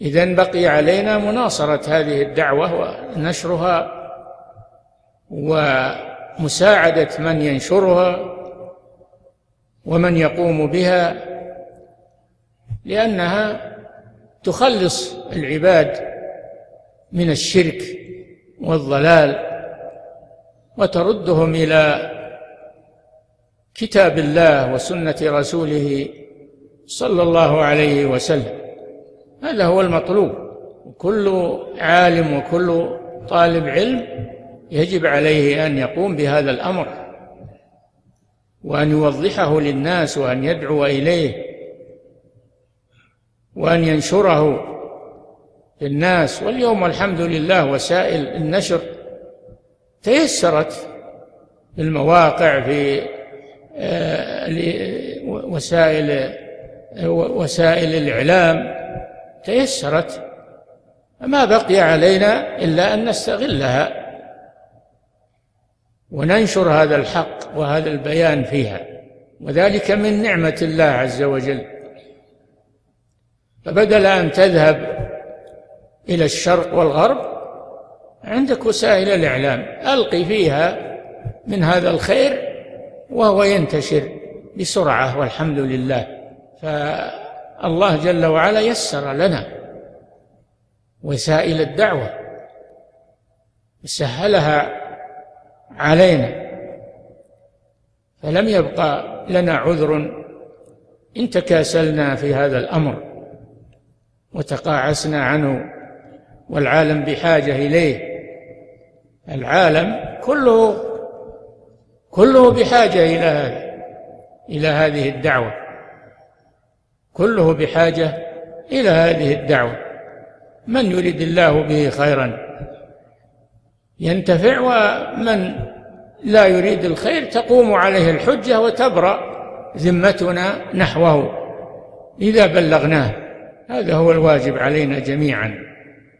إذن بقي علينا مناصرة هذه الدعوة ونشرها ومساعدة من ينشرها ومن يقوم بها لأنها تخلص العباد من الشرك والضلال وتردهم إلى كتاب الله وسنة رسوله صلى الله عليه وسلم. هذا هو المطلوب. كل عالم وكل طالب علم يجب عليه أن يقوم بهذا الأمر وأن يوضحه للناس وأن يدعو إليه وأن ينشره للناس. واليوم الحمد لله وسائل النشر تيسرت المواقع في آه، وسائل وسائل الإعلام. تيسرت. ما بقي علينا إلا أن نستغلها وننشر هذا الحق وهذا البيان فيها وذلك من نعمة الله عز وجل. فبدل أن تذهب إلى الشرق والغرب عندك وسائل الإعلام ألقي فيها من هذا الخير وهو ينتشر بسرعة والحمد لله. فالله جل وعلا يسر لنا وسائل الدعوة سهلها علينا. فلم يبقى لنا عذر إن تكاسلنا في هذا الأمر وتقاعسنا عنه والعالم بحاجة إليه. العالم كله كله بحاجة إلى هذا إلى هذه الدعوة. كله بحاجة إلى هذه الدعوة. من يريد الله به خيرا؟ ينتفع ومن لا يريد الخير تقوم عليه الحجة وتبرأ ذمتنا نحوه. إذا بلغناه هذا هو الواجب علينا جميعا.